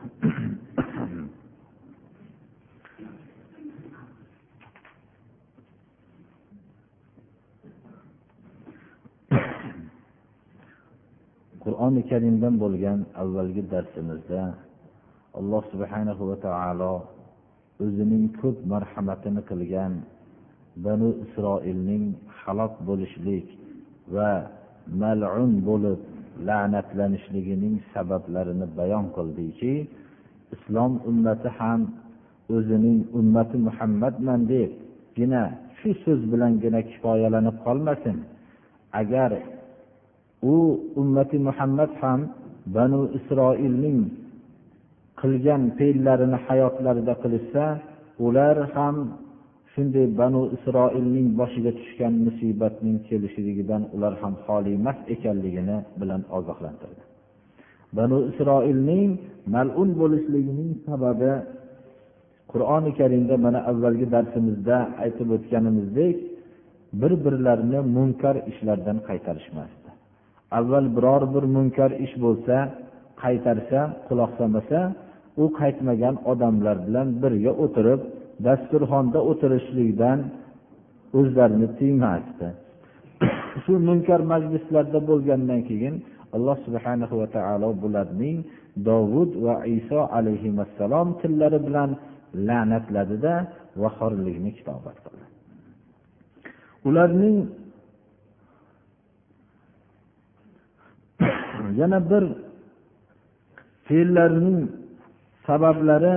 qur'oni karimdan bo'lgan avvalgi darsimizda alloh subhanahu va taolo o'zining ko'p marhamatini qilgan banu isroilning halok bo'lishlik va mal'un bo'lib la'natlanishligining sabablarini bayon qildiki islom ummati ham o'zining ummati muhammadman debgina shu so'z bilangina kifoyalanib qolmasin. Agar u ummati muhammad ham banu isroilning qilgan fe'llarini hayotlarida qilishsa ular ham shunday banu isroilning boshiga tushgan musibatning kelishligidan ular ham xoli emas ekanligini bilan ogohlantirdi. Banu isroilning mal'un bo'lishligining sababi qur'oni karimda mana avvalgi darsimizda aytib o'tganimizdek bir birlarini munkar ishlardan qaytarishmasdi. Avval biror bir munkar ish bo'lsa qaytarsa quloq solmasa u qaytmagan odamlar bilan birga o'tirib dasturxonda o'tirishlikdan o'zlarini tiymasdi. Shu munkar majlislarda bo'lgandan keyin alloh subhana va taolo bularning dovud va iso alayhissalom tillari bilan la'natladida va xorlikni kitobat qildi. Ularning yana bir fe'llarining sabablari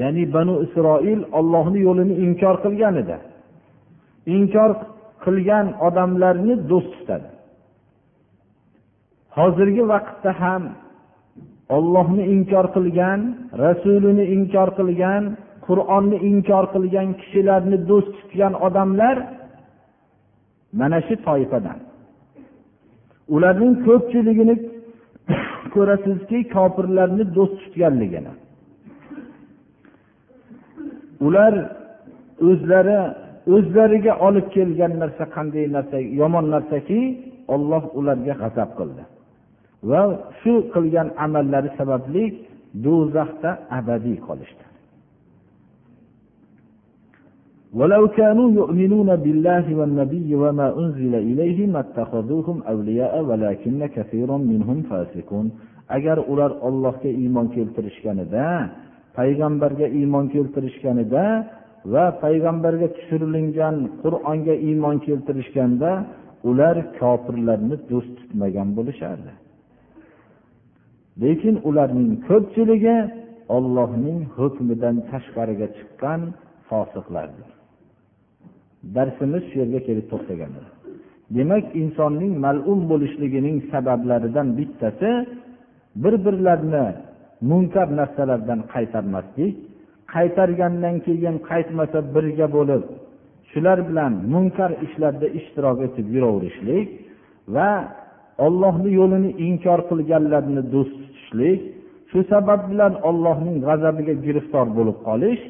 ya'ni banu isroil ollohni yo'lini inkor qilgan edi. Inkor qilgan odamlarni do'st tutadi. Hozirgi vaqtda ham ollohni inkor qilgan rasulini inkor qilgan qur'onni inkor qilgan kishilarni do'st tutgan odamlar mana shu toifadan. Ularning ko'pchiligini ko'rasizki kofirlarni do'st tutganligini. ular o'zlari o'zlariga olib kelgan narsa qanday narsa yomon narsaki olloh ularga g'azab qildi va shu qilgan amallari sababli do'zaxda abadiy qolishdi ولو كانوا يؤمنون بالله والنبي وما أنزل إليه ما اتخذوهم أولياء ولكن كثير منهم فاسقون agar ular ollohga iymon keltirishganida payg'ambarga iymon keltirishganida va payg'ambarga tushirilgan qur'onga iymon keltirishganda ular kofirlarni do'st tutmagan bo'lishardi. Lekin ularning ko'pchiligi ollohning hukmidan tashqariga chiqqan fosiqlardir. Darsimiz shu yerga kelib to'xtagan demak insonning malum bo'lishligining sabablaridan bittasi bir birlarini munkar narsalardan qaytarmaslik qaytargandan keyin qaytmasa birga bo'lib shular bilan munkar ishlarda ishtirok etib yuraverishlik va ollohni yo'lini inkor qilganlarni do'st tutishlik shu sabab bilan ollohning g'azabiga giriftor bo'lib qolish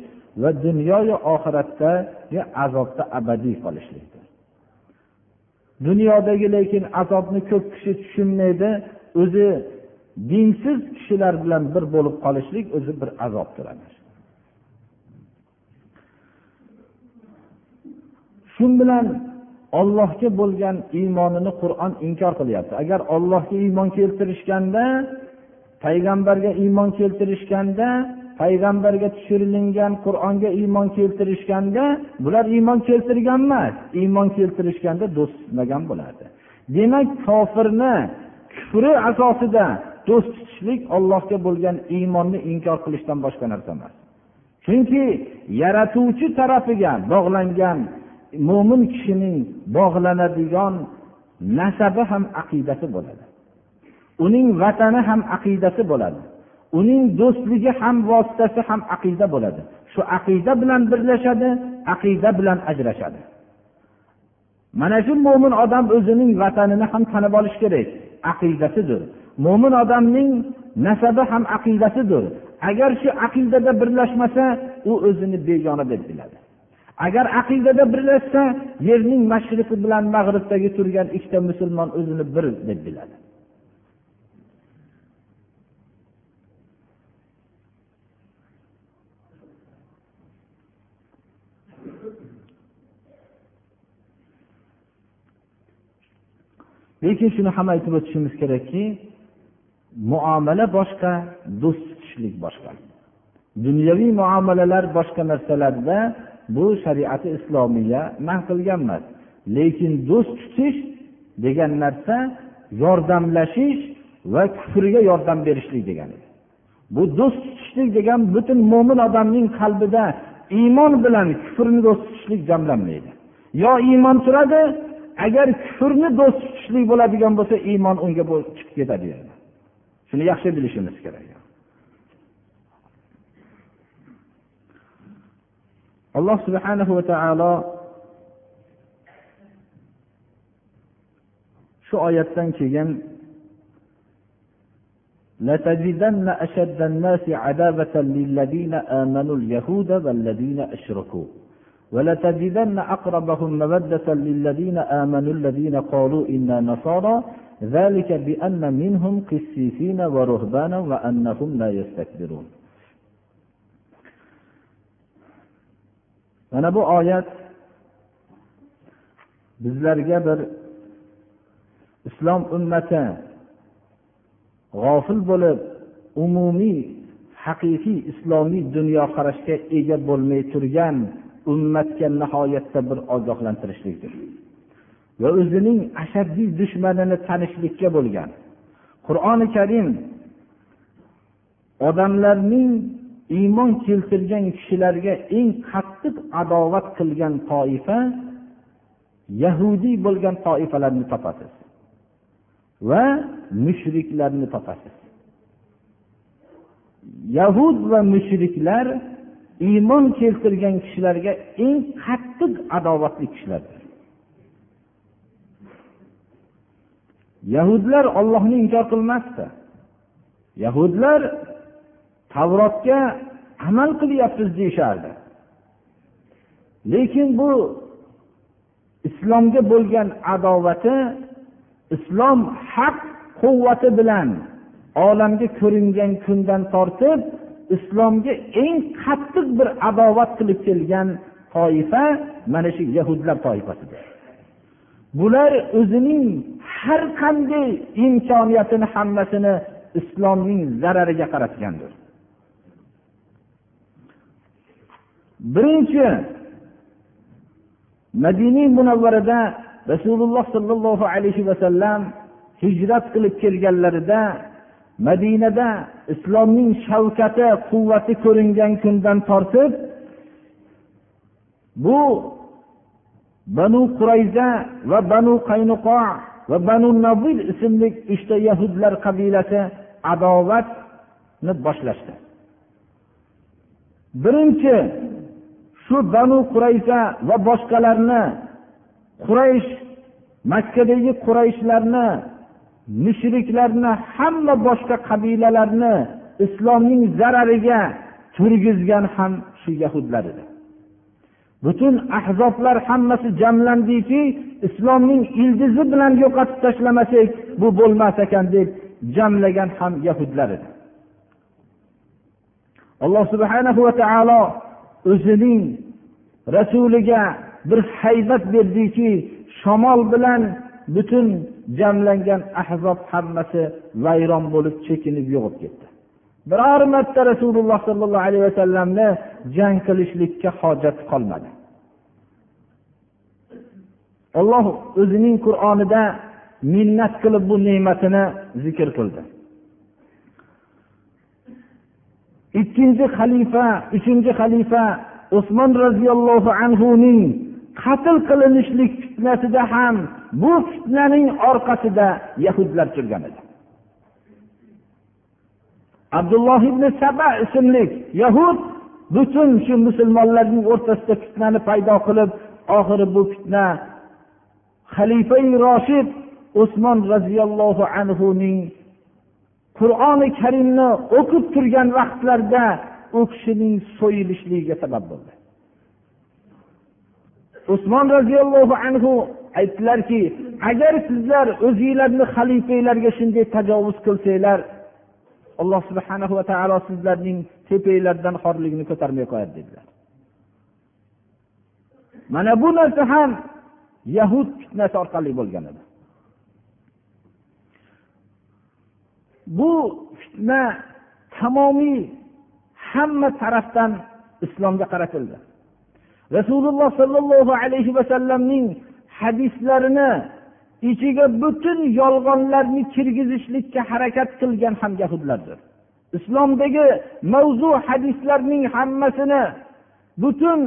va dunyoyu oxiratdagi azobda abadiy qolishlikdir. Dunyodagi lekin azobni ko'p kishi tushunmaydi o'zi dinsiz kishilar bilan bir bo'lib qolishlik o'zi bir azobdir shu bilan ollohga bo'lgan iymonini qur'on inkor qilyapti. Agar ollohga iymon keltirishganda payg'ambarga iymon keltirishganda payg'ambarga tushirilingan qur'onga iymon keltirishganda bular iymon keltirgan emas iymon keltirishganda do'st tutmagan bo'lardi. Demak kofirni kufri asosida do'st tutishlik ollohga bo'lgan iymonni inkor qilishdan boshqa narsa emas. Chunki yaratuvchi tarafiga bog'langan mo'min kishining bog'lanadigan nasabi ham aqidasi bo'ladi. Uning vatani ham aqidasi bo'ladi. Uning do'stligi ham vositasi ham aqida bo'ladi. Shu aqida bilan birlashadi aqida bilan ajrashadi. Mana shu mo'min odam o'zining vatanini ham tanib olishi kerak aqidasidir. Mo'min odamning nasabi ham aqidasidir. Agar shu aqidada birlashmasa u o'zini begona deb biladi. Agar aqidada birlashsa yerning mashriqi bilan mag'ribdagi turgan ikkita musulmon o'zini bir deb biladi. Lekin shuni ham aytib o'tishimiz kerakki muomala boshqa do'st tutishlik boshqa. Dunyoviy muomalalar boshqa narsalarda bu shariati islomiya man qilgan emas lekin do'st tutish degan narsa yordamlashish va kufrga yordam berishlik degani bu do'st tutishlik degan butun mo'min odamning qalbida iymon bilan kufrni do'st tutishlik jamlanmaydi. Yo iymon turadi agar kufrni do'st tutishlik bo'ladigan bo'lsa iymon unga chiqib ketadi. Shuni yaxshi bilishimiz kerak alloh subhanahu va taolo shu oyatdan keyin لتجدن أشد الناس عذابة للذين آمنوا اليهود والذين أشركوا ولتجدن أقربهم مودة للذين آمنوا الذين قالوا إنا نصارى ذلك بأن منهم قسيسين ورهبانا وأنهم لا يستكبرون mana bu oyat bizlarga bir islom ummati g'ofil bo'lib umumiy haqiqiy islomiy dunyoqarashga ega bo'lmay turgan ummatga nihoyatda bir ogohlantirishlikdir Va o'zining ashaddiy dushmanini tanishlikka bo'lgan. Qur'oni karim odamlarning iymon keltirgan kishilarga eng qattiq adovat qilgan toifa yahudiy bo'lgan toifalarni topasiz va mushriklarni topasiz. Yahud va mushriklar iymon keltirgan kishilarga eng qattiq adovatli kishilardir. Yahudlar ollohni inkor qilmasdi. Yahudlar tavrotga amal qilyapmiz deyishardi. Lekin bu islomga bo'lgan adovati islom haq quvvati bilan olamga ko'ringan kundan tortib islomga eng qattiq bir adovat qilib kelgan toifa mana shu yahudlar toifasidir. Bular o'zining har qanday imkoniyatini hammasini islomning zarariga qaratgandir. Birinchi madiniy munavvarada rasululloh sollallohu alayhi vasallam hijrat qilib kelganlarida madinada islomning shavkati quvvati ko'ringan kundan tortib bu banu qurayza va banu qaynuqo va banu nabil ismli uchta yahudlar qabilasi adovatni boshlashdi. Birinchi shu banu qurayza va boshqalarni quraysh makkadagi qurayshlarni mushriklarni hamma boshqa qabilalarni islomning zarariga turgizgan ham shu yahudlar edi. Butun ahzoblar hammasi jamlandiki islomning ildizi bilan yo'qotib tashlamasak bu bo'lmas ekan deb jamlagan ham yahudlar edi. Alloh subhanahu va taolo o'zining rasuliga bir haybat berdiki shamol bilan butun jamlangan ahzob hammasi vayron bo'lib chekinib yo'qolib ketdi. Biror marta rasululloh sollallohu alayhi vasallamni jang qilishlikka hojat qolmadi. Olloh o'zining qur'onida minnat qilib bu ne'matini zikr qildi. Ikkinchi xalifa uchinchi xalifa usmon roziyallohu anhuning qatl qilinishlik fitnasida ham bu fitnaning orqasida yahudlar turgan edi. Abdulloh ibn saba ismli yahud butun shu musulmonlarning o'rtasida fitnani paydo qilib oxiri bu fitna xalifai roshid usmon roziyallohu anhuning qur'oni karimni o'qib turgan vaqtlarida u kishining so'yilishligiga sabab bo'ldi. Usmon roziyallohu anhu aytdilarki agar sizlar o'zinglarni xalifanglarga shunday tajovuz qilsanglar alloh subhana va taolo sizlarning tepanglardan xorligini ko'tarmay qo'yadi dedilar. Mana bu narsa ham yahud fitnasi orqali bo'lgan edi. Bu fitna tamomiy hamma tarafdan islomga qaratildi. Rasululloh sollallohu alayhi vasallamning hadislarini ichiga butun yolg'onlarni kirgizishlikka harakat qilgan ham yahudlardir islomdagi mavzu hadislarning hammasini butun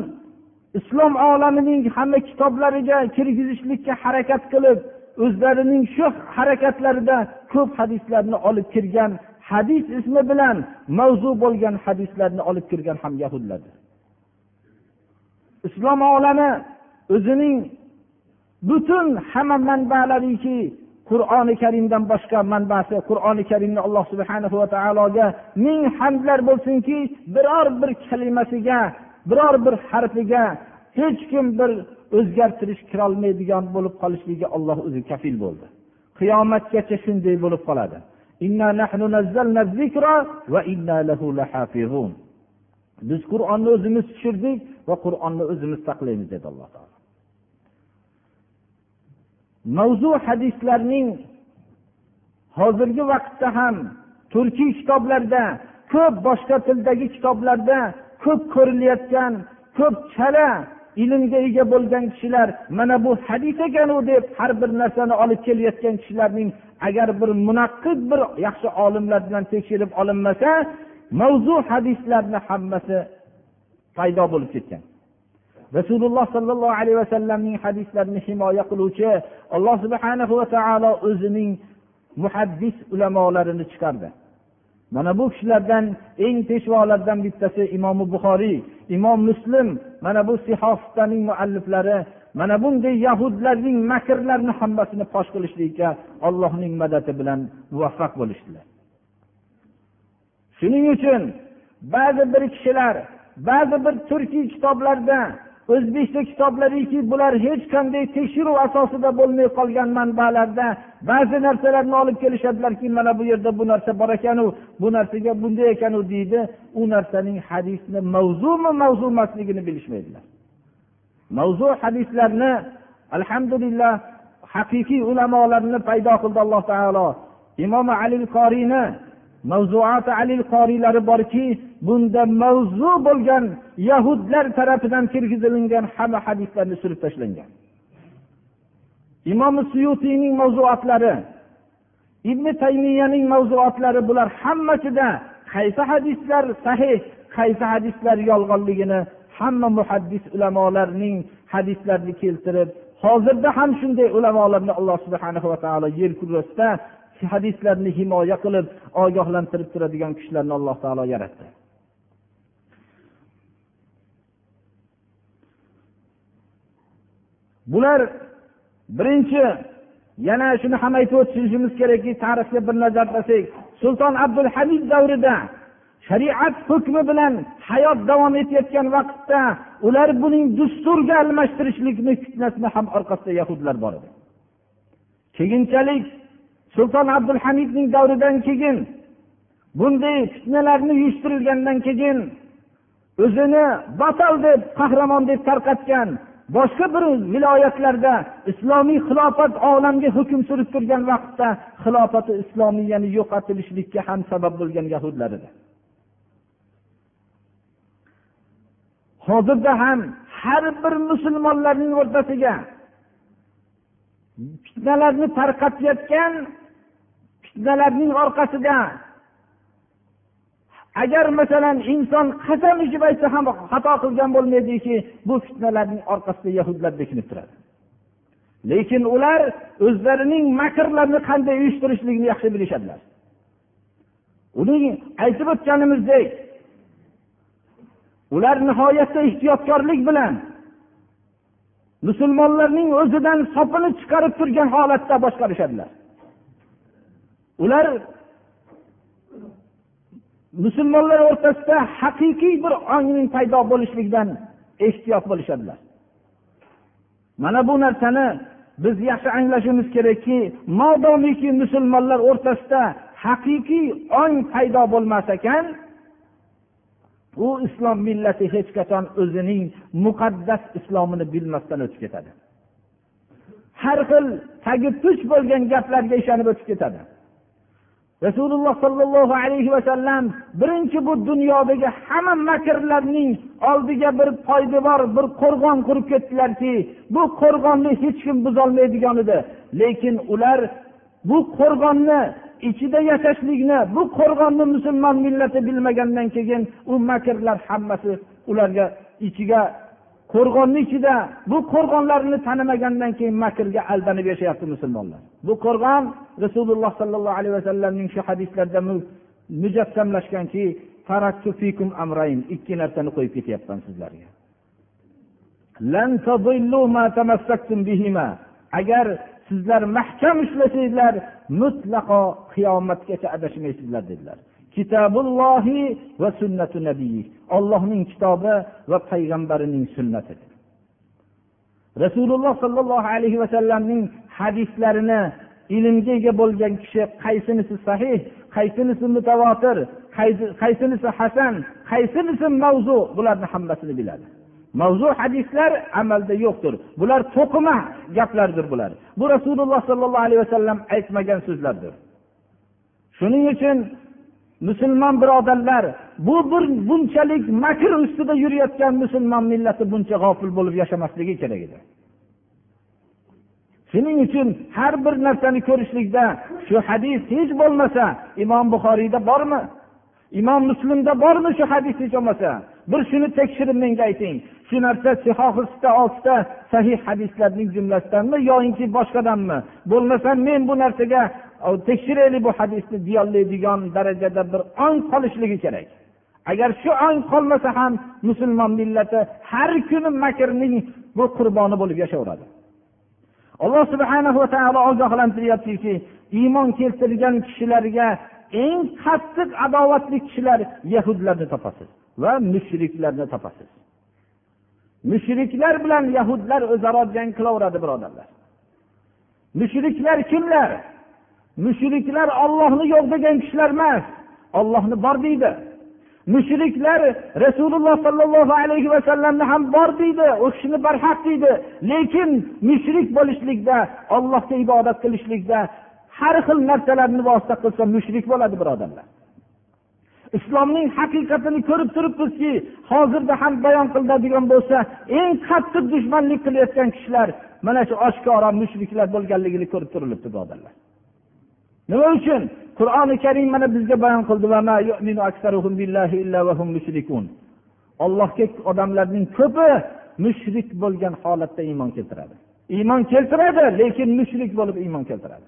islom olamining hamma kitoblariga kirgizishlikka harakat qilib o'zlarining shu harakatlarida ko'p hadislarni olib kirgan hadis ismi bilan mavzu bo'lgan hadislarni olib kirgan ham yahudlardir islom olami o'zining butun hamma manbalariki qur'oni karimdan boshqa manbasi qur'oni karimni alloh subhana va taologa ming hamdlar bo'lsinki biror bir kalimasiga biror bir harfiga hech kim bir o'zgartirish kirolmaydigan bo'lib qolishligiga olloh o'zi kafil bo'ldi. Qiyomatgacha shunday bo'lib qoladi. Biz qur'onni o'zimiz tushirdik va qur'onni o'zimiz saqlaymiz dedi alloh taolo. Mavzu hadislarning hozirgi vaqtda ham turkiy kitoblarda ko'p boshqa tildagi kitoblarda ko'p ko'rilayotgan ko'p chala ilmga ega bo'lgan kishilar mana bu hadis ekanu deb har bir narsani olib kelayotgan kishilarning agar bir munaqqid bir yaxshi olimlar bilan tekshirib olinmasa mavzu hadislarni hammasi paydo bo'lib ketgan. Rasululloh sollallohu alayhi vasallamning hadislarini himoya qiluvchi alloh subhana va taolo o'zining muhaddis ulamolarini chiqardi. Mana bu kishilardan eng peshvolardan bittasi imomi buxoriy imom muslim mana bu sihostaning mualliflari mana bunday yahudlarning makrlarini hammasini fosh qilishlikka allohning madadi bilan muvaffaq bo'lishdilar. Shuning uchun ba'zi bir kishilar ba'zi bir turkiy kitoblarda o'zbekcha kitoblariki bular hech qanday tekshiruv asosida bo'lmay qolgan manbalarda ba'zi narsalarni olib kelishadilarki mana bu yerda bu narsa bor ekanu bu narsaga bunday ekanu deydi. U narsaning hadisni mavzumi mavzu emasligini bilishmaydilar. Mavzu hadislarni alhamdulillah haqiqiy ulamolarni paydo qildi alloh taolo. Imom ali qoriyni mavzuati alil qoriylari borki bunda mavzu bo'lgan yahudlar tarafidan kirgizilingan hamma hadislarni surib tashlangan. Imom suyutiyning mavzuatlari ibn taymiyaning mavzuatlari bular hammasida qaysi hadislar sahih qaysi hadislar yolg'onligini hamma muhaddis ulamolarning hadislarini keltirib hozirda ham shunday ulamolarni alloh subhana va taolo yer kurrasida hadislarni himoya qilib ogohlantirib turadigan kishilarni alloh taolo yaratdi. Bular birinchi yana shuni ham aytib o'tishimiz kerakki tarixga bir nazar tashlasak sulton abdul hamid davrida shariat hukmi bilan hayot davom etayotgan vaqtda ular buning dusturga almashtirishlikni fitnasini ham orqasida yahudlar bor edi. Keyinchalik sulton abdulhamidning davridan keyin bunday fitnalarni uyushtirilgandan keyin o'zini batal deb qahramon deb tarqatgan boshqa bir viloyatlarda islomiy xilofat olamga hukm surib turgan vaqtda xilofati islomiyani yo'qotilishlikka ham sabab bo'lgan yahudlar edi. Hozirda ham har bir musulmonlarning o'rtasiga fitnalarni tarqatayotgan fitnalarning orqasida. Agar masalan inson qasam ichib aytsa ham xato qilgan bo'lmaydiki bu fitnalarning orqasida yahudlar bekinib turadi. Lekin ular o'zlarining makrlarini qanday uyushtirishligini yaxshi bilishadilar. Uning aytib o'tganimizdek ular nihoyatda ehtiyotkorlik bilan musulmonlarning o'zidan sopini chiqarib turgan holatda boshqarishadilar. Ular musulmonlar o'rtasida haqiqiy bir ongning paydo bo'lishligidan ehtiyot bo'lishadilar. Mana bu narsani biz yaxshi anglashimiz kerakki modomiki musulmonlar o'rtasida haqiqiy ong paydo bo'lmas ekan u islom millati hech qachon o'zining muqaddas islomini bilmasdan o'tib ketadi. Har xil tagi puch bo'lgan gaplarga ishonib o'tib ketadi. Rasululloh sollallohu alayhi vasallam birinchi bu dunyodagi hamma makrlarning oldiga bir poydevor bir qo'rg'on qurib ketdilarki bu qo'rg'onni hech kim buzolmaydigan edi. Lekin ular bu qo'rg'onni ichida yashashlikni bu qo'rg'onni musulmon millati bilmagandan keyin u makrlar hammasi ularga ichiga qo'rg'onni ichida bu qo'rg'onlarni tanimagandan keyin makrga aldanib yashayapti musulmonlar. Bu qo'rg'on rasululloh sollallohu alayhi vasallamning shu hadislarida mujassamlashganki ikki narsani qo'yib ketyapman sizlarga. Agar sizlar mahkam ushlasanglar mutlaqo qiyomatgacha adashmaysizlar dedilar. Kitobullohi va sunnatu nabiy. Ollohning kitobi va payg'ambarining sunnati. Rasululloh sollallohu alayhi vasallamning hadislarini ilmga ega bo'lgan kishi qaysinisi sahih qaysinisi mutavotir qaysinisi hasan qaysinisi mavzu bularni hammasini biladi. Mavzu hadislar amalda yo'qdir. Bular to'qima gaplardir bular. Bu rasululloh sollallohu alayhi vasallam aytmagan so'zlardir. Shuning uchun musulmon birodarlar bu bir bunchalik makr ustida yurayotgan musulmon millati buncha g'ofil bo'lib yashamasligi kerak edi. Shuning uchun har bir narsani ko'rishlikda shu hadis hech bo'lmasa imom buxoriyda bormi? Imom muslimda bormi shu hadis hech bo'lmasa? Bir shuni tekshirib menga ayting. Shu narsa sihohisda oltita sahih hadislarning jumlasidanmi yoinki boshqadanmi? Bo'lmasa men bu narsaga tekshiraylik bu hadisni deyolmaydigan darajada bir ong qolishligi kerak. Agar shu ong qolmasa ham musulmon millati har kuni makrning bu qurboni bo'lib yashayveradi alloh subhana va taolo ogohlantiryaptiki iymon keltirgan kishilarga eng qattiq adovatli kishilar yahudlarni topasiz va mushriklarni topasiz. Mushriklar bilan yahudlar o'zaro jang qilaveradi birodarlar. Mushriklar kimlar? Mushriklar ollohni yo'q degan kishilar emas. Ollohni bor deydi. Mushriklar rasululloh sollallohu alayhi vasallamni ham bor deydi u kishini barhaq deydi. Lekin mushrik bo'lishlikda ollohga ibodat qilishlikda har xil narsalarni vosita qilsa mushrik bo'ladi birodarlar. Islomning haqiqatini ko'rib turibmizki hozirda ham bayon qilinadigan bo'lsa eng qattiq dushmanlik qilayotgan kishilar mana shu oshkora mushriklar bo'lganligini ko'rib turilibdi birodarlar. Nima uchun? Qur'oni karim mana bizga bayon qildi ollohga odamlarning ko'pi mushrik bo'lgan holatda iymon keltiradi. Iymon keltiradi lekin mushrik bo'lib iymon keltiradi.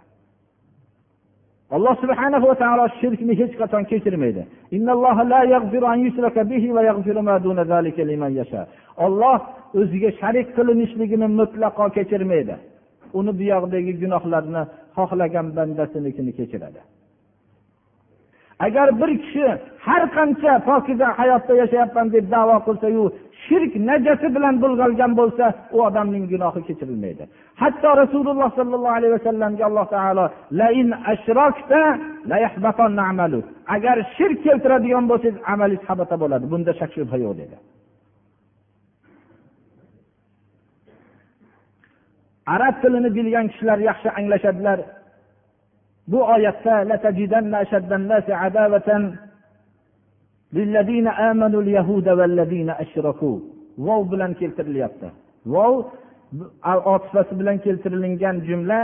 Alloh subhana va taolo shirkni hech qachon kechirmaydi. Olloh o'ziga sharik qilinishligini mutlaqo kechirmaydi. Uni buyog'idagi gunohlarni xohlagan bandasinikini kechiradi. Agar bir kishi har qancha pokiza hayotda yashayapman deb davo qilsayu shirk najasi bilan bulg'algan bo'lsa u odamning gunohi kechirilmaydi. Hatto rasululloh sollallohu alayhi vasallamga alloh taolo agar shirk keltiradigan bo'lsangiz amalingiz habata bo'ladi. Bunda shak shubha yo'q dedi. Arab tilini bilgan kishilar yaxshi anglashadilar. Bu oyatda vov bilan keltirilyapti. Vov otifasi bilan keltirilgan jumla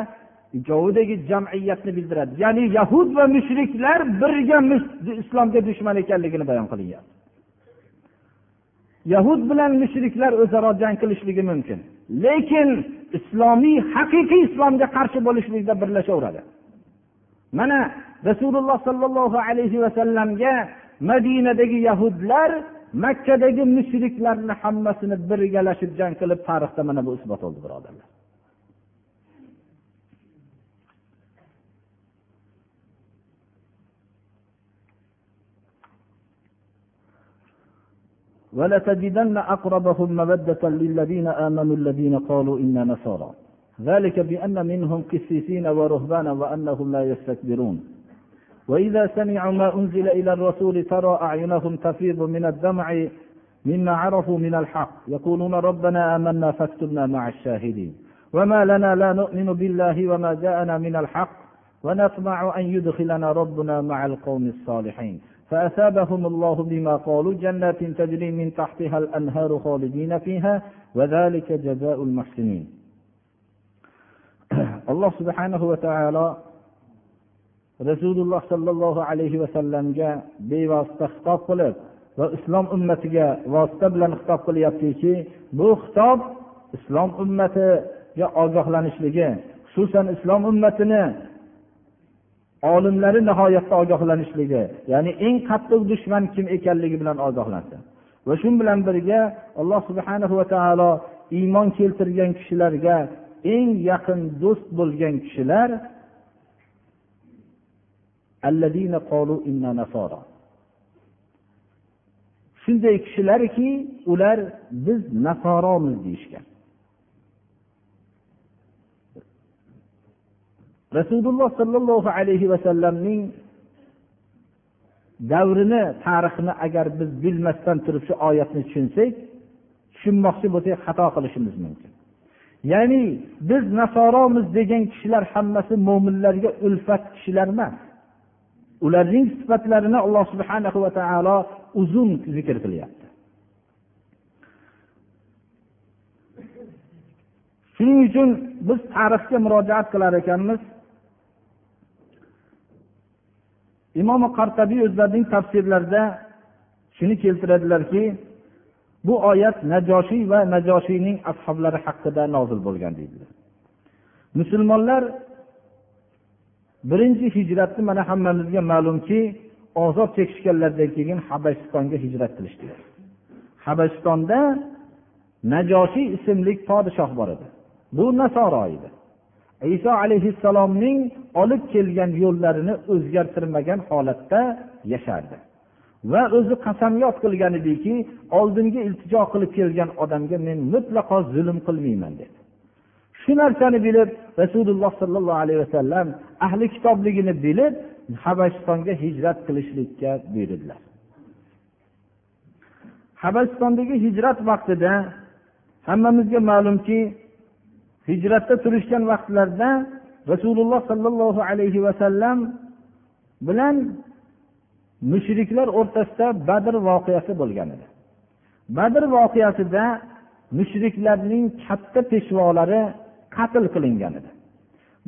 ikkovidagi jamiyatni bildiradi. Ya'ni yahud va mushriklar birga islomga dushman ekanligini bayon qilyapti yahud bilan mushriklar o'zaro jang qilishligi mumkin. Lekin islomiy haqiqiy islomga qarshi bo'lishlikda birlashaveradi. Mana rasululloh sollallohu alayhi vasallamga madinadagi yahudlar makkadagi mushriklarni hammasini birgalashib jang qilib tarixda mana bu isbot bo'ldi birodarlar ولتجدن أقربهم مودة للذين آمنوا الذين قالوا إنا نصارى ذلك بأن منهم قسيسين ورهبانا وأنهم لا يستكبرون وإذا سمعوا ما أنزل إلى الرسول ترى أعينهم تفيض من الدمع مما عرفوا من الحق. يقولون ربنا آمنا فاكتبنا مع الشاهدين. وما لنا لا نؤمن بالله وما جاءنا من الحق ونطمع أن يدخلنا ربنا مع القوم الصالحين. فأثابهم الله بما قالوا جنات تجري من تحتها الأنهار خالدين فيها وذلك جزاء المحسنين. الله سبحانه وتعالى rasululloh sollallohu alayhi vasallamga bevosita xitob qilib va islom ummatiga vosita bilan xitob qilyaptiki bu xitob islom ummatiga ogohlanishligi xususan islom ummatini olimlari nihoyatda ogohlanishligi ya'ni eng qattiq dushman kim ekanligi bilan ogohlansin va shu bilan birga alloh subhana va taolo iymon keltirgan kishilarga eng yaqin do'st bo'lgan kishilar shunday kishilarki ular biz nasoromiz deyishgan. Rasululloh sollallohu alayhi vasallamning davrini tarixini agar biz bilmasdan turib shu oyatni tushunsak tushunmoqchi bo'lsak xato qilishimiz mumkin. Ya'ni biz nasoromiz degan kishilar hammasi mo'minlarga ulfat kishilar emas. Ularning sifatlarini alloh subhana va taolo uzun zikr qilyapti. Shuning uchun biz tarixga murojaat qilar ekanmiz. Imom qartabiy o'zlarining tafsirlarida shuni keltiradilarki bu oyat najoshiy va najoshiyning ashoblari haqida nozil bo'lgan deydilar. Musulmonlar birinchi hijratni mana hammamizga ma'lumki ozob chekishganlaridan keyin habasistonga hijrat qilishdilar habasistonda najoshiy ismli podshoh bor edi. Bu nasoro edi. Iso alayhissalomning olib kelgan yo'llarini o'zgartirmagan holatda yashardi va o'zi qasamyod qilgan ediki oldingi iltijo qilib kelgan odamga men mutlaqo zulm qilmayman dedi. Shu narsani bilib rasululloh sollallohu alayhi vasallam ahli kitobligini bilib habasistonga hijrat qilishlikka buyurdilar. Habasistondagi hijrat vaqtida hammamizga ma'lumki hijratda turishgan vaqtlarda rasululloh sollallohu alayhi vasallam bilan mushriklar o'rtasida badr voqeasi bo'lgan edi. Badr voqeasida mushriklarning katta peshvolari qatl qilingan edi.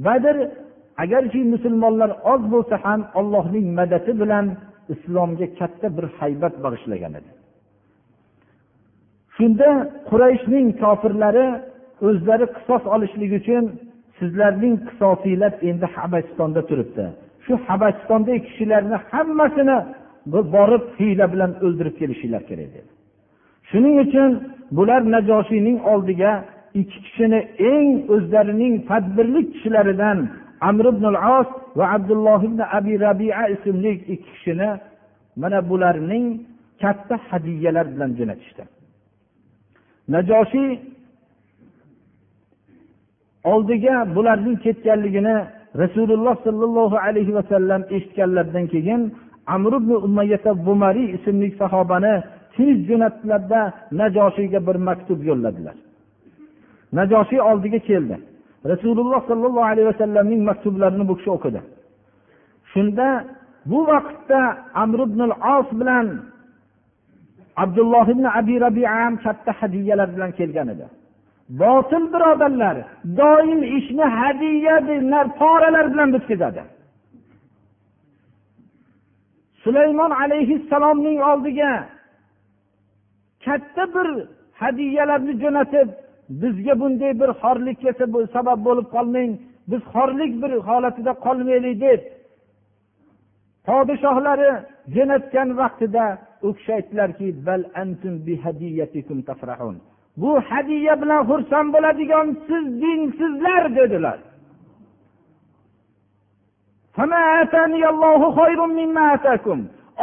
Badr agarki musulmonlar oz bo'lsa ham allohning madadi bilan islomga katta bir haybat bag'ishlagan edi. Shunda qurayshning kofirlari o'zlari qisos olishlik uchun sizlarning qisosinglar endi habasistonda turibdi. Shu habasistondagi kishilarni hammasini borib hiyla bilan o'ldirib kelishinglar kerak dedi. Shuning uchun bular najoshiyning oldiga ikki kishini eng o'zlarining tadbirli kishilaridan amr ibn as va abdulloh ibn abi rabia ismli ikki kishini mana bularning katta hadiyalar bilan jo'natishdi. Najoshiy oldiga bularning ketganligini rasululloh sollallohu alayhi vasallam eshitganlaridan keyin amr ibn umayyata bumariy ismli sahobani tez jo'natdilarda najoshiyga bir maktub yo'lladilar. Najoshiy oldiga keldi. Rasululloh sollallohu alayhi vasallamning maktublarini bu kishi o'qidi. Shunda bu vaqtda amr ibn os bilan abdulloh ibn abi rabia ham katta hadiyalar bilan kelgan edi. Botil birodarlar doim ishni hadiya poralar bilan bitkazadi. Sulaymon alayhissalomning oldiga katta bir hadiyalarni jo'natib bizga bunday bir xorlikka sabab bo'lib qolmang biz xorlik bir holatida qolmaylik deb podshohlari jo'natgan vaqtida u kishi aytdilarki bu hadiya bilan xursand bo'ladigan siz dinsizlar dedilar.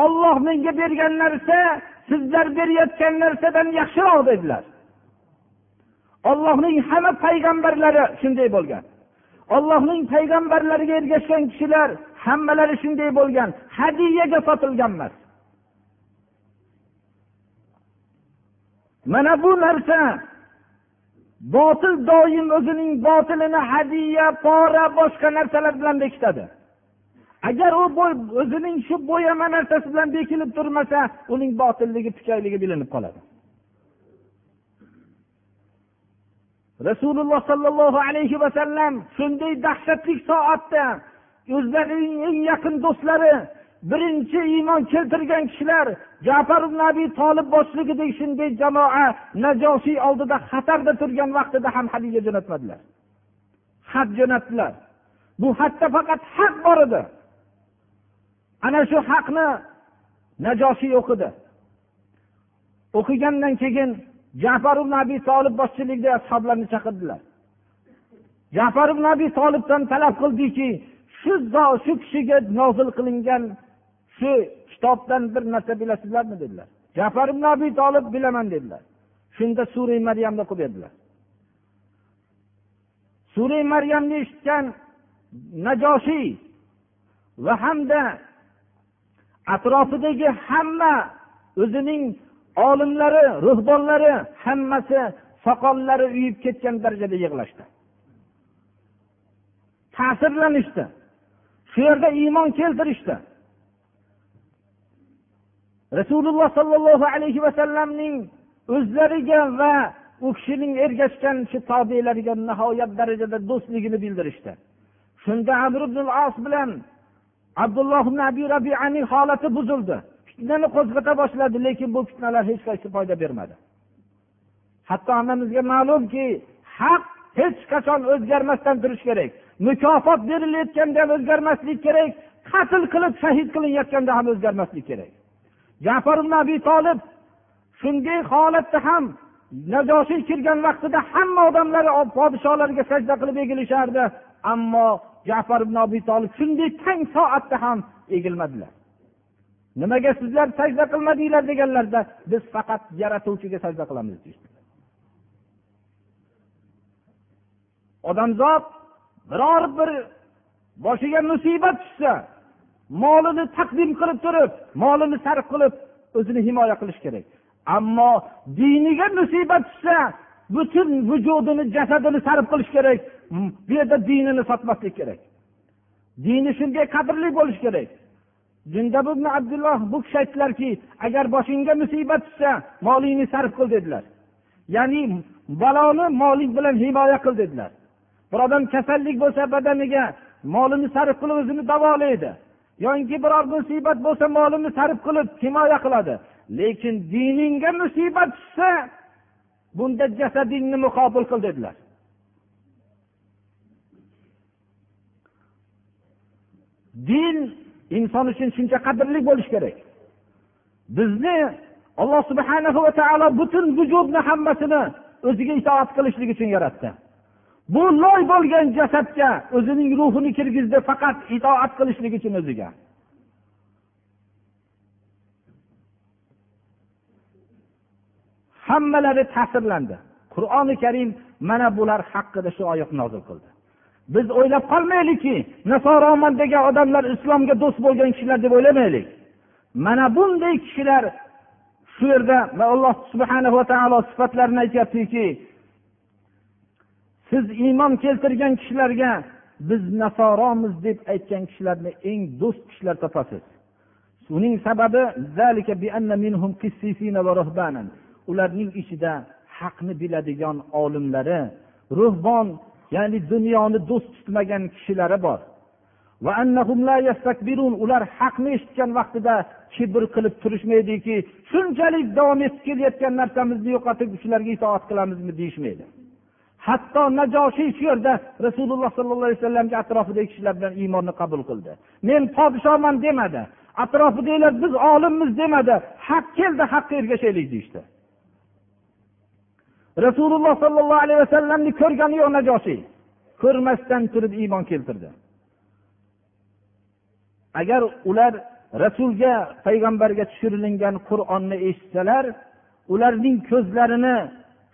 Olloh menga bergan narsa sizlar berayotgan narsadan yaxshiroq dedilar. Ollohning hamma payg'ambarlari shunday bo'lgan. Ollohning payg'ambarlariga ergashgan kishilar hammalari shunday bo'lgan. Hadiyaga sotilgan emas. Mana bu narsa botil doim o'zining botilini hadiya pora boshqa narsalar bilan bekitadi. Agar u o'zining shu bo'yama narsasi bilan bekilib turmasa uning botilligi puchayligi bilinib qoladi. Rasululloh sollallohu alayhi vasallam shunday dahshatli soatda o'zlarining eng yaqin do'stlari birinchi iymon keltirgan kishilar jafar ibn abi tolib boshligidagi shunday jamoa najosiy oldida xatarda turgan vaqtida ham hadiya jo'natmadilar. Xat jo'natdilar. Bu xatda faqat haq bor edi. Ana shu haqni najosiy o'qidi o'qigandan keyin jafar ibn abi tolib boshchiligida ashoblarni chaqirdilar. Jafar ibn abi tolibdan talab qildiki shu shu kishiga nozil qilingan shu kitobdan bir narsa bilasizlarmi dedilar. Jafar ibn abi tolib bilaman dedilar. Shunda sura maryamni o'qib berdilar sura maryamni eshitgan najoshiy va hamda atrofidagi hamma o'zining olimlari ruhbonlari hammasi soqollari uyib ketgan darajada yig'lashdi. Ta'sirlanishdi. Shu yerda iymon keltirishdi. Rasululloh sollallohu alayhi vasallamning o'zlariga va u kishining ergashgan shu tobelariga nihoyat darajada do'stligini bildirishdi. Shunda amr ibn os bilan abdulloh ibn abi rabianing holati buzildi. Fitnani qo'zg'ata boshladi lekin bu fitnalar hech qaysi foyda bermadi. Hatto hammamizga ma'lumki haq hech qachon o'zgarmasdan turishi kerak. Mukofot berilayotganda ham o'zgarmaslik kerak qatl qilib shahid qilinayotganda ham o'zgarmaslik kerak. Jafar ibn abi tolib shunday holatda ham najoshiy kirgan vaqtida hamma odamlar podsholarga sajda qilib egilishardi. Ammo jafar ibn abi tolib shunday tang soatda ham egilmadilar. Nimaga sizlar sajda qilmadinglar deganlarda biz faqat yaratuvchiga sajda qilamiz deyishdi odamzod biror bir boshiga musibat tushsa molini taqdim qilib turib molini sarf qilib o'zini himoya qilish kerak. Ammo diniga musibat tushsa butun vujudini jasadini sarf qilish kerak bu yerda dinini sotmaslik kerak. Dini shunday qadrli bo'lishi kerak. Jundab ibn abdulloh bu kishi aytdilarki agar boshingga musibat tushsa molingni sarf qil dedilar. Ya'ni baloni moling bilan himoya qil dedilar. Bir odam kasallik bo'lsa badaniga molini sarf qilib o'zini davolaydi. Yoki biror musibat bo'lsa molini sarf qilib himoya qiladi. Lekin diningga musibat tushsa bunda jasadingni muqobil qil dedilar. Din inson uchun shuncha qadrli bo'lishi kerak. Bizni alloh subhana va taolo butun vujudni hammasini o'ziga itoat qilishlik uchun yaratdi. Bu loy bo'lgan jasadga o'zining ruhini kirgizdi faqat itoat qilishlik uchun o'ziga. Hammalari ta'sirlandi. Qur'oni karim mana bular haqida shu oyat nozil qildi. Biz o'ylab qolmaylikki nasoroman degan odamlar islomga do'st bo'lgan kishilar deb o'ylamaylik. Mana bunday kishilar shu yerda alloh subhana va taolo sifatlarini aytyaptiki siz iymon keltirgan kishilarga biz nasoromiz deb aytgan kishilarni eng do'st kishilar topasiz. Uning sababi ularning ichida haqni biladigan olimlari ruhbon ya'ni dunyoni do'st tutmagan kishilari bor. Ular haqni eshitgan vaqtida kibr qilib turishmaydiki shunchalik davom etib kelayotgan narsamizni yo'qotib shularga itoat qilamizmi deyishmaydi. Hatto najoshiy shu yerda rasululloh sollallohu alayhi vasallamga atrofidagi kishilar bilan iymonni qabul qildi. Men podshoman demadi atrofidagilar biz olimmiz demadi haq keldi haqqa ergashaylik deyishdi. Rasululloh sollallohu alayhi vasallamni ko'rgani yo'q najosiy ko'rmasdan turib iymon keltirdi. Agar ular rasulga payg'ambarga tushirilingan qur'onni eshitsalar ularning ko'zlarini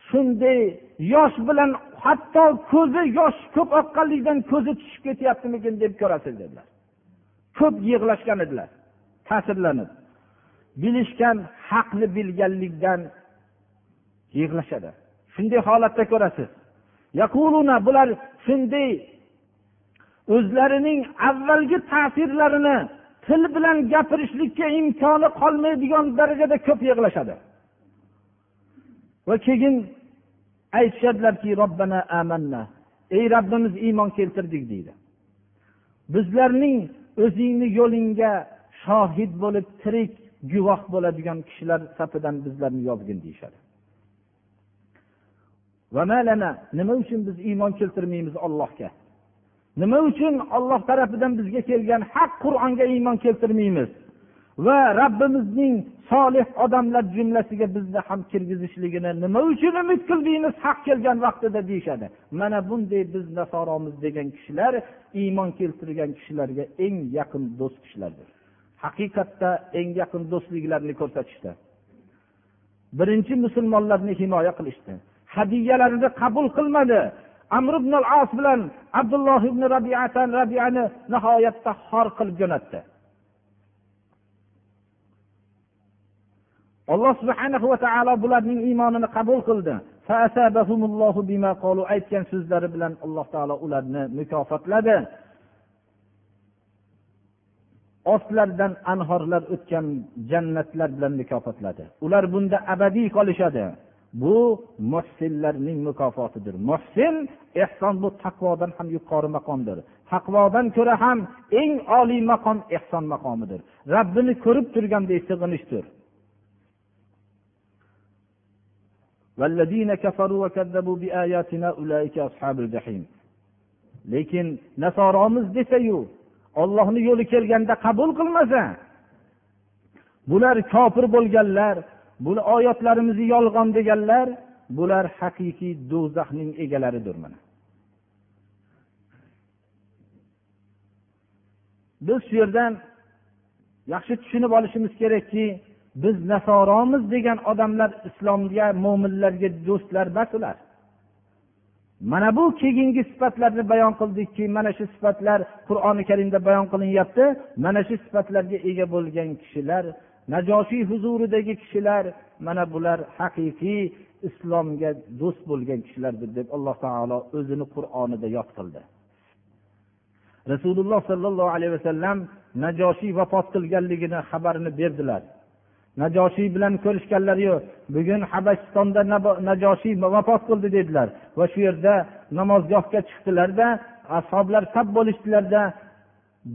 shunday yosh bilan hatto ko'zi yosh ko'p oqqanligidan ko'zi tushib ketyaptimikin deb ko'rasiz dedilar. Ko'p yig'lashgan edilar ta'sirlanib. Bilishgan haqni bilganlikdan yig'lashadi. Shunday holatda ko'rasiz. Bular shunday o'zlarining avvalgi ta'sirlarini til bilan gapirishlikka imkoni qolmaydigan darajada ko'p yig'lashadi. Va keyin aytishadilarki robbana amanna ey robbimiz iymon keltirdik deydi. Bizlarning o'zingni yo'lingga shohid bo'lib tirik guvoh bo'ladigan kishilar safidan bizlarni yozgin deyishadi. Nima uchun biz iymon keltirmaymiz ollohga nima uchun olloh tarafidan bizga kelgan haq qur'onga iymon keltirmaymiz? Va rabbimizning solih odamlar jumlasiga bizni ham kirgizishligini nima uchun umid qildingiz haq kelgan vaqtida deyishadi? Mana bunday biz nasoromiz degan kishilar iymon keltirgan kishilarga eng yaqin do'st kishilardir. Haqiqatda eng yaqin do'stliklarini ko'rsatishdi. Birinchi musulmonlarni himoya qilishdi. Hadiyalarini qabul qilmadi. Amr ibn al as bilan abdulloh ibn rabiatan rabiani nihoyatda xor qilib jo'natdi. Alloh subhana va taolo bularning iymonini qabul qildi. Aytgan so'zlari bilan alloh taolo ularni mukofotladi. Ostlaridan anhorlar o'tgan jannatlar bilan mukofotladi. Ular bunda abadiy qolishadi. Bu muhsinlarning mukofotidir. Muhsin ehson bu taqvodan ham yuqori maqomdir. Taqvodan ko'ra ham eng oliy maqom ehson maqomidir. Rabbini ko'rib turganday sig'inishdir. Lekin nasoromiz desayu ollohni yo'li kelganda qabul qilmasa bular kofir bo'lganlar buni oyatlarimizni yolg'on deganlar bular haqiqiy do'zaxning egalaridir mana. Biz shu yerdan yaxshi tushunib olishimiz kerakki biz nasoromiz degan odamlar islomga mo'minlarga do'stlar emas ular. Mana bu keyingi sifatlarni bayon qildikki mana shu sifatlar qur'oni karimda bayon qilinyapti mana shu sifatlarga ega bo'lgan kishilar najoshiy huzuridagi kishilar mana bular haqiqiy islomga do'st bo'lgan kishilardir deb alloh taolo o'zini qur'onida yod qildi. Rasululloh sollallohu alayhi vasallam najoshiy vafot qilganligini xabarini berdilar. Najoshiy bilan ko'rishganlari yo'q bugun habasistonda najoshiy vafot qildi dedilar va shu yerda namozgohga chiqdilarda ashoblar sab bo'lishdilarda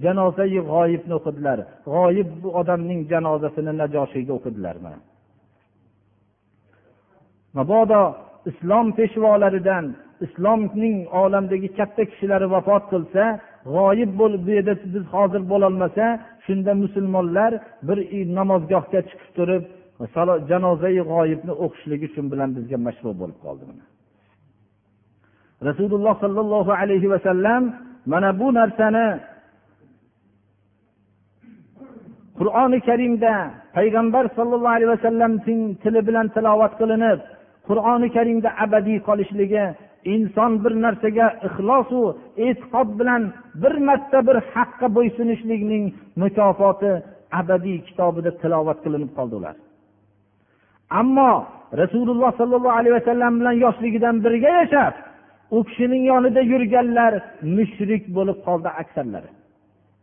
janozai g'oyibni o'qidilar. G'oyib bu odamning janozasini najoshiyga o'qidilar mabodo islom peshvolaridan islomning olamdagi katta kishilari vafot qilsa g'oyib bo'lib bu yerda biz hozir bo'lolmasa shunda musulmonlar bir namozgohga chiqib turib janozai g'oyibni o'qishlik uchun bilan bizga mashhur bo'lib qoldi rasululloh sollallohu alayhi vasallam mana bu narsani qur'oni karimda payg'ambar sollallohu alayhi vasallamning tili bilan tilovat qilinib qur'oni karimda abadiy qolishligi inson bir narsaga ixlosu e'tiqod bilan bir marta bir haqqa bo'ysunishlikning mukofoti abadiy kitobida tilovat qilinib qoldi ular. Ammo rasululloh sollallohu alayhi vasallam bilan yoshligidan birga yashab u kishining yonida yurganlar mushrik bo'lib qoldi aksarlari.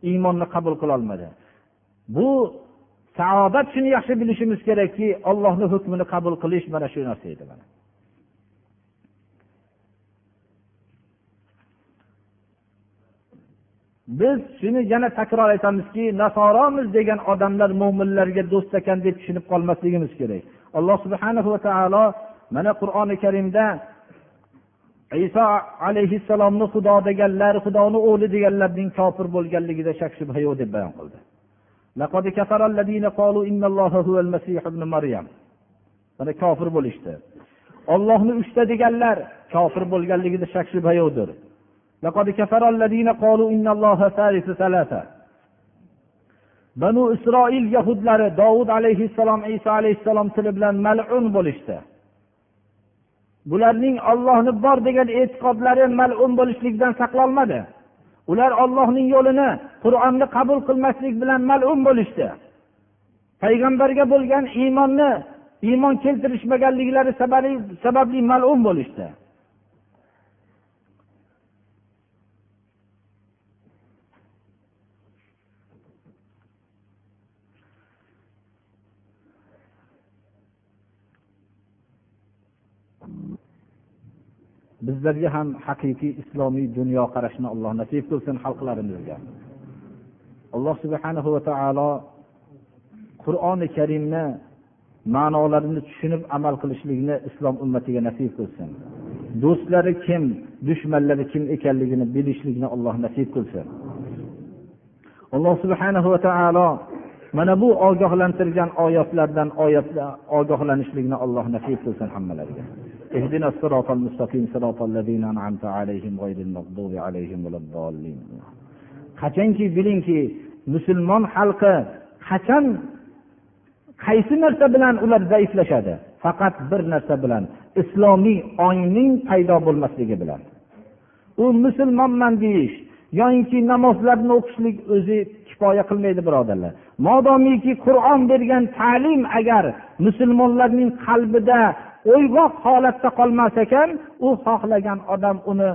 Iymonni qabul qilolmadi. Bu saodat shuni yaxshi bilishimiz kerakki ollohni hukmini qabul qilish mana shu narsa edi mana. Biz shuni yana takror aytamizki nasoromiz degan odamlar mo'minlarga do'st ekan deb tushunib qolmasligimiz kerak. Alloh subhana va taolo mana qur'oni karimda iso alayhissalomni xudo deganlar xudoni o'g'li deganlarning kofir bo'lganligida shak shubha yo'q deb bayon qildi. Mana kofir bo'lishdi. Ollohni uchta deganlar kofir bo'lganligida shak shubha yo'qdir. banu isroil yahudlari dovud alayhissalom iso alayhissalom tili bilan malun bo'lishdi. Bularning ollohni bor degan e'tiqodlari malun bo'lishlikdan saqlolmadi ular ollohning yo'lini qur'onni qabul qilmaslik bilan malum bo'lishdi. Payg'ambarga bo'lgan iymonni iymon keltirishmaganliklari sababli malum bo'lishdi. Bizlarga ham haqiqiy islomiy dunyoqarashni alloh nasib qilsin xalqlarimizga. Alloh subhana va taolo qur'oni karimni ma'nolarini tushunib amal qilishlikni islom ummatiga nasib qilsin. Do'stlari kim dushmanlari kim ekanligini bilishlikni alloh nasib qilsin. Alloh subhana va taolo mana bu ogohlantirgan oyatlardan oyatlar ogohlanishlikni alloh nasib qilsin hammalariga. اهدنا الصراط المستقيم صراط الذين أنعمت عليهم غير المغضوب عليهم ولا الضالين qachonki bilingki musulmon xalqi qachon qaysi narsa bilan ular zaiflashadi faqat bir narsa bilan islomiy ongning paydo bo'lmasligi bilan u musulmonman deyish yoyinki namozlarni o'qishlik o'zi kifoya qilmaydi birodarlar modomiki qur'on bergan ta'lim agar musulmonlarning qalbida o'yg'oq holatda qolmas ekan u xohlagan odam uni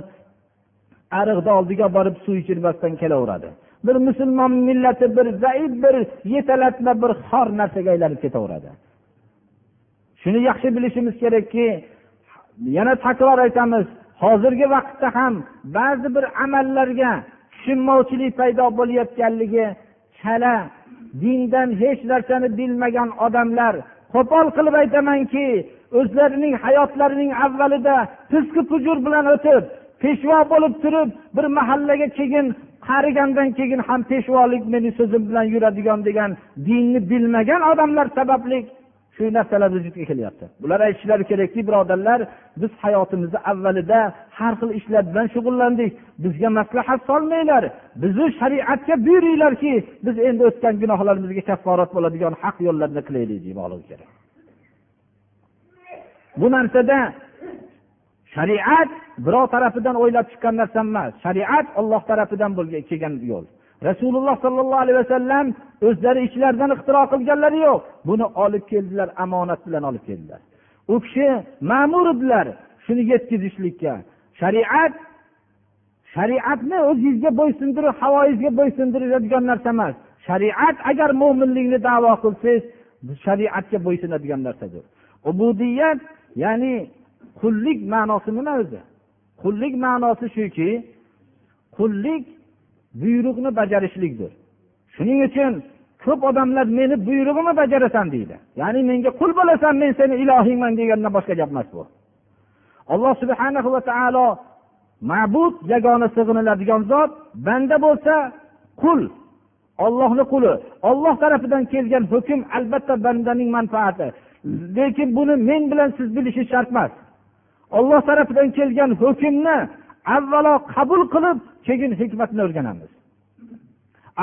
ariqni oldiga borib suv ichirmasdan kelaveradi. Bir musulmon millati bir zaif bir yetalatma bir xor narsaga aylanib ketaveradi. Shuni yaxshi bilishimiz kerakki yana takror aytamiz hozirgi vaqtda ham ba'zi bir amallarga tushunmovchilik paydo bo'layotganligi chala dindan hech narsani bilmagan odamlar qo'pol qilib aytamanki o'zlarining hayotlarining avvalida fisqi fujur bilan o'tib peshvo bo'lib turib bir mahallaga keyin qarigandan keyin ham peshvolik meni so'zim bilan yuradigan degan dinni bilmagan odamlar sababli shu narsalar vujudga kelyapti. Bular aytishlari kerakki birodarlar biz hayotimizni avvalida har xil ishlar bilan shug'ullandik. Bizga maslahat solmanglar. Bizni shariatga buyuringlarki biz endi o'tgan gunohlarimizga kafforat bo'ladigan haq yo'llarni qilaylik demoqligi kerak. Bu narsada shariat birov tarafidan o'ylab chiqqan narsa emas. Shariat olloh tarafidan kelgan yo'l. Rasululloh sollallohu alayhi vasallam o'zlari ichlaridan ixtiro qilganlari yo'q. Buni olib keldilar omonat bilan olib keldilar. U kishi ma'mur edilar shuni yetkazishlikka. Shariat shariatni o'zingizga bo'ysundirib havoyizga bo'ysundiradigan narsa emas. Shariat agar mo'minlikni davo qilsangiz shariatga bo'ysunadigan narsadir. Ubudiyat ya'ni qullik ma'nosi nima o'zi? Qullik ma'nosi shuki qullik buyruqni bajarishlikdir. Shuning uchun ko'p odamlar meni buyrug'imni bajarasan deydi. Ya'ni menga qul bo'lasan men seni ilohingman degandan boshqa gap emas bu. Alloh subhana va taolo ma'bud yagona sig'iniladigan zot banda bo'lsa qul ollohni quli. Olloh tarafidan kelgan hukm albatta bandaning manfaati. Lekin buni men bilan siz bilishi shart emas. Olloh tarafidan kelgan hukmni avvalo qabul qilib keyin hikmatni o'rganamiz.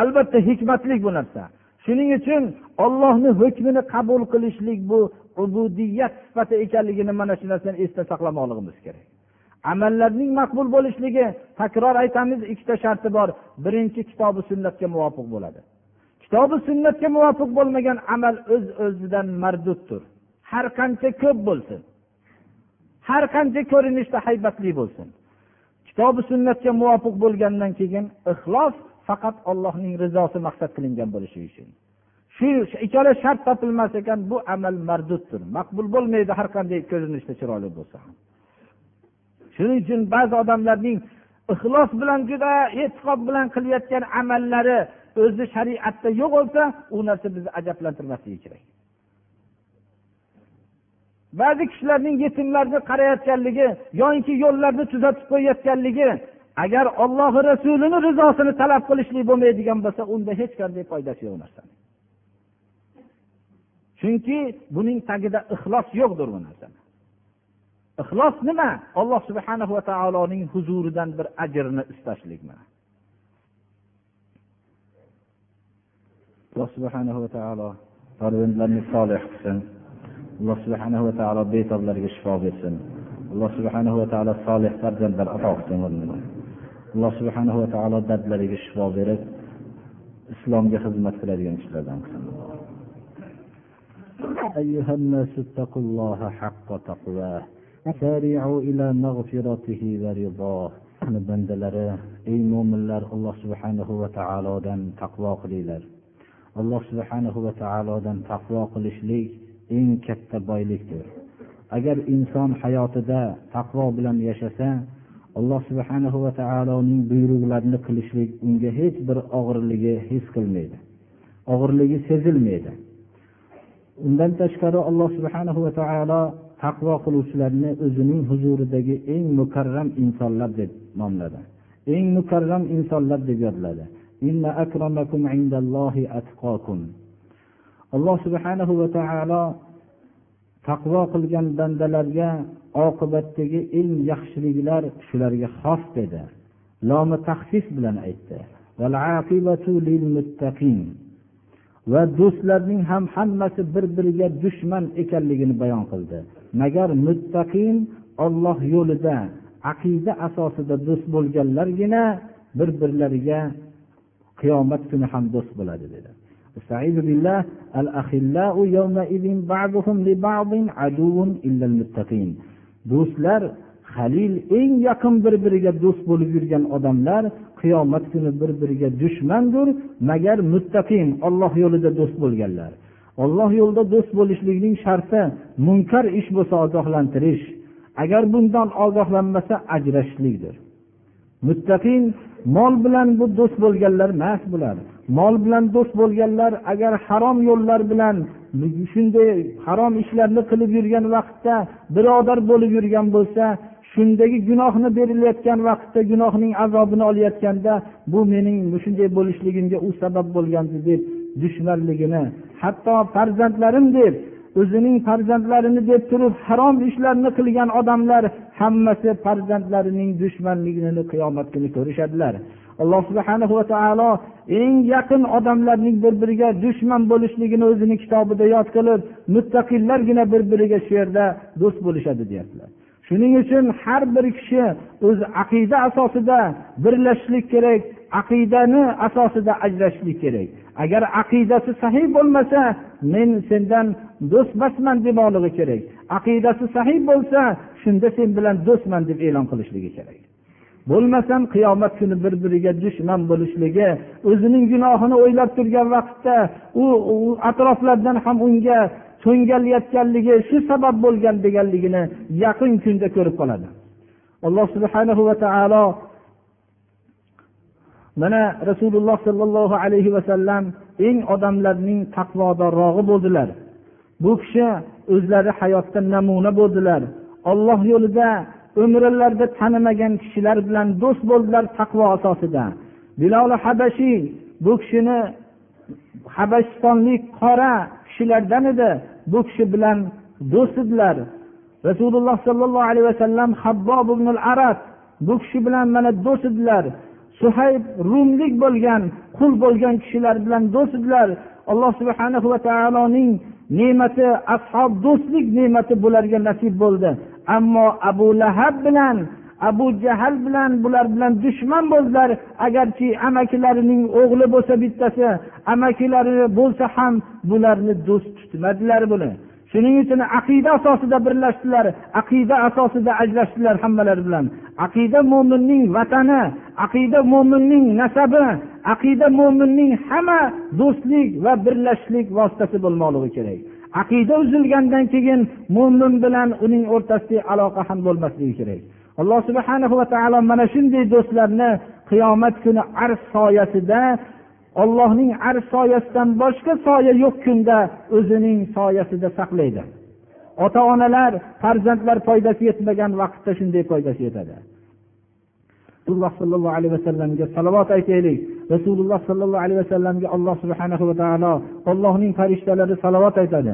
Albatta hikmatli bu narsa. Shuning uchun ollohni hukmini qabul qilishlik bu ubudiyat sifati ekanligini mana shu narsani esda saqlamoqligimiz kerak. Amallarning maqbul bo'lishligi takror aytamiz ikkita sharti bor. Birinchi kitobi sunnatga muvofiq bo'ladi. Kitobi sunnatga muvofiq bo'lmagan amal o'z öz o'zidan marduddir. Har qancha ko'p bo'lsin. Har qancha ko'rinishda haybatli bo'lsin. Kitobi sunnatga muvofiq bo'lgandan keyin ixlos faqat allohning rizosi maqsad qilingan bo'lishi uchun. Shu ikkala shart topilmas ekan bu amal marduddir. Maqbul bo'lmaydi har qanday ko'rinishda chiroyli bo'lsa ham. Shuning uchun ba'zi odamlarning ixlos bilan juda e'tiqod bilan qilayotgan amallari o'zi shariatda yo'q bo'lsa u narsa bizni ajablantirmasligi kerak. Ba'zi kishilarning yetimlarni qarayotganligi yoinki yo'llarni tuzatib qo'yayotganligi agar olloh rasulini rizosini talab qilishlik bo'lmaydigan bo'lsa unda hech qanday foydasi yo'q narsani. Chunki buning tagida ixlos yo'qdir bu narsani. Ixlos nima? Alloh subhana va taoloning huzuridan bir ajrni istashlik mana alloh subhanahu va taolo farzandlarni solih qilsin alloh subhanahu va taolo betoblarga shifo bersin alloh subhanahu va taolo solih farzandlar ato qilsin alloh subhanahu va taolo dardlariga shifo berib islomga xizmat qiladigan kishilardan qilsin أيها الناس اتقوا الله حق تقواه سارعوا إلى مغفرته ورضاه bandalari ey mo'minlar alloh subhanahu va taolodan taqvo qilinglar alloh subhanahu va taolodan taqvo qilishlik eng katta boylikdir. Agar inson hayotida taqvo bilan yashasa alloh subhanahu va taoloning buyruqlarini qilishlik unga hech bir og'irligi his qilmaydi og'irligi sezilmaydi. Undan tashqari alloh subhanahu va taolo taqvo qiluvchilarni o'zining huzuridagi eng mukarram insonlar deb nomladi. Eng mukarram insonlar deb yodladi. Alloh subhanahu va taolo taqvo qilgan bandalarga oqibatdagi eng yaxshiliklar shularga xos dedi. Lomi tahsis bilan aytdi. Va do'stlarning ham hammasi bir biriga dushman ekanligini bayon qildi. Magar muttaqin olloh yo'lida aqida asosida do'st bo'lganlargina bir birlariga qiyomat kuni ham do'st bo'ladi dedi. Do'stlar halil eng yaqin bir biriga do'st bo'lib yurgan odamlar qiyomat kuni bir biriga dushmandir magar muttaqin olloh yo'lida do'st bo'lganlar. Olloh yo'lida do'st bo'lishlikning sharti munkar ish bo'lsa ogohlantirish agar bundan ogohlanmasa ajrashishlikdir. Muttaqin mol bilan bu do'st bo'lganlar emas bular. Mol bilan do'st bo'lganlar agar harom yo'llar bilan shunday harom ishlarni qilib yurgan vaqtda birodar bo'lib yurgan bo'lsa shundagi gunohni berilayotgan vaqtda gunohning azobini olayotganda bu mening shunday bo'lishligimga u sabab bo'lgandi deb dushmanligini hatto farzandlarim deb o'zining farzandlarini deb turib harom ishlarni qilgan odamlar hammasi farzandlarining dushmanligini qiyomat kuni ko'rishadilar. Alloh subhana va taolo eng yaqin odamlarning bir biriga dushman bo'lishligini o'zini kitobida yod qilib muttaqillargina bir biriga shu yerda do'st bo'lishadi deyaptilar. Shuning uchun har bir kishi o'zi aqida asosida birlashishlik kerak aqidani asosida ajrashishlik kerak. Agar aqidasi sahiy bo'lmasa men sendan do'stmasman demoqligi kerak. Aqidasi sahiy bo'lsa shunda sen bilan do'stman deb e'lon qilishligi kerak. Bo'lmasam qiyomat kuni bir biriga dushman bo'lishligi o'zining gunohini o'ylab turgan vaqtda u atroflardan ham unga to'ngalayotganligi shu sabab bo'lgan deganligini yaqin kunda ko'rib qoladi. Alloh subhanahu va taolo mana rasululloh sollallohu alayhi vasallam eng odamlarning taqvodorrog'i bo'ldilar. Bu kishi o'zlari hayotda namuna bo'ldilar. Olloh yo'lida umrlarida tanimagan kishilar bilan do'st bo'ldilar taqvo asosida. Bilol habashiy bu kishini habashistonlik qora kishilardan edi. Bu kishi bilan do'st edilar. Rasululloh sollallohu alayhi vasallam habbob ibn arab bu kishi bilan mana do'st edilar. Suhayb rumlik bo'lgan qul bo'lgan kishilar bilan do'st edilar. Alloh subhana va taoloning ne'mati ashob do'stlik ne'mati bularga nasib bo'ldi. Ammo abu lahab bilan abu jahl bilan bular bilan dushman bo'ldilar. Agarchi amakilarining o'g'li bo'lsa bittasi amakilari bo'lsa ham bularni do'st tutmadilar buni. Shuning uchun aqida asosida birlashdilar aqida asosida ajrashdilar hammalari bilan. Aqida mo'minning vatani aqida mo'minning nasabi aqida mo'minning hamma do'stlik va birlashishlik vositasi bo'lmoqligi kerak. Aqida uzilgandan keyin mo'min bilan uning o'rtasidagi aloqa ham bo'lmasligi kerak. Alloh subhana va taolo mana shunday do'stlarni qiyomat kuni arsh soyasida ollohning arsh soyasidan boshqa soya yo'q kunda o'zining soyasida saqlaydi ota onalar farzandlar foydasi yetmagan vaqtda shunday foydasi yetadi rasululloh sollallohu alayhi vasallamga salovat aytaylik rasululloh sollallohu alayhi vasallamga alloh subhanahu va taolo allohning farishtalari salovat aytadi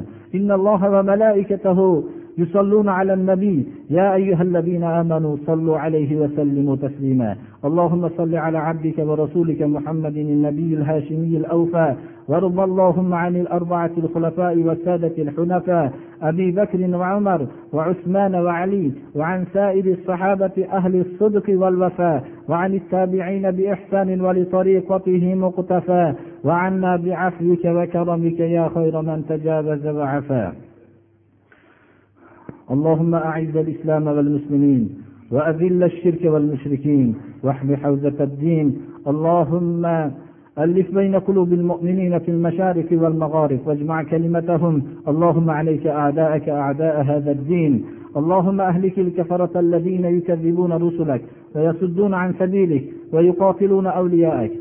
يصلون على النبي يا أيها الذين آمنوا صلوا عليه وسلموا تسليما اللهم صل على عبدك ورسولك محمد النبي الهاشمي الأوفى وارض اللهم عن الأربعة الخلفاء والسادة الحنفاء أبي بكر وعمر وعثمان وعلي وعن سائر الصحابة أهل الصدق والوفاء وعن التابعين بإحسان ولطريقته مقتفى وعنا بعفوك وكرمك يا خير من تجاوز وعفا. اللهم أعز الإسلام والمسلمين وأذل الشرك والمشركين واحم حوزة الدين. اللهم ألف بين قلوب المؤمنين في المشارق والمغارب واجمع كلمتهم. اللهم عليك أعداءك أعداء هذا الدين. اللهم أهلك الكفرة الذين يكذبون رسلك ويصدون عن سبيلك ويقاتلون أولياءك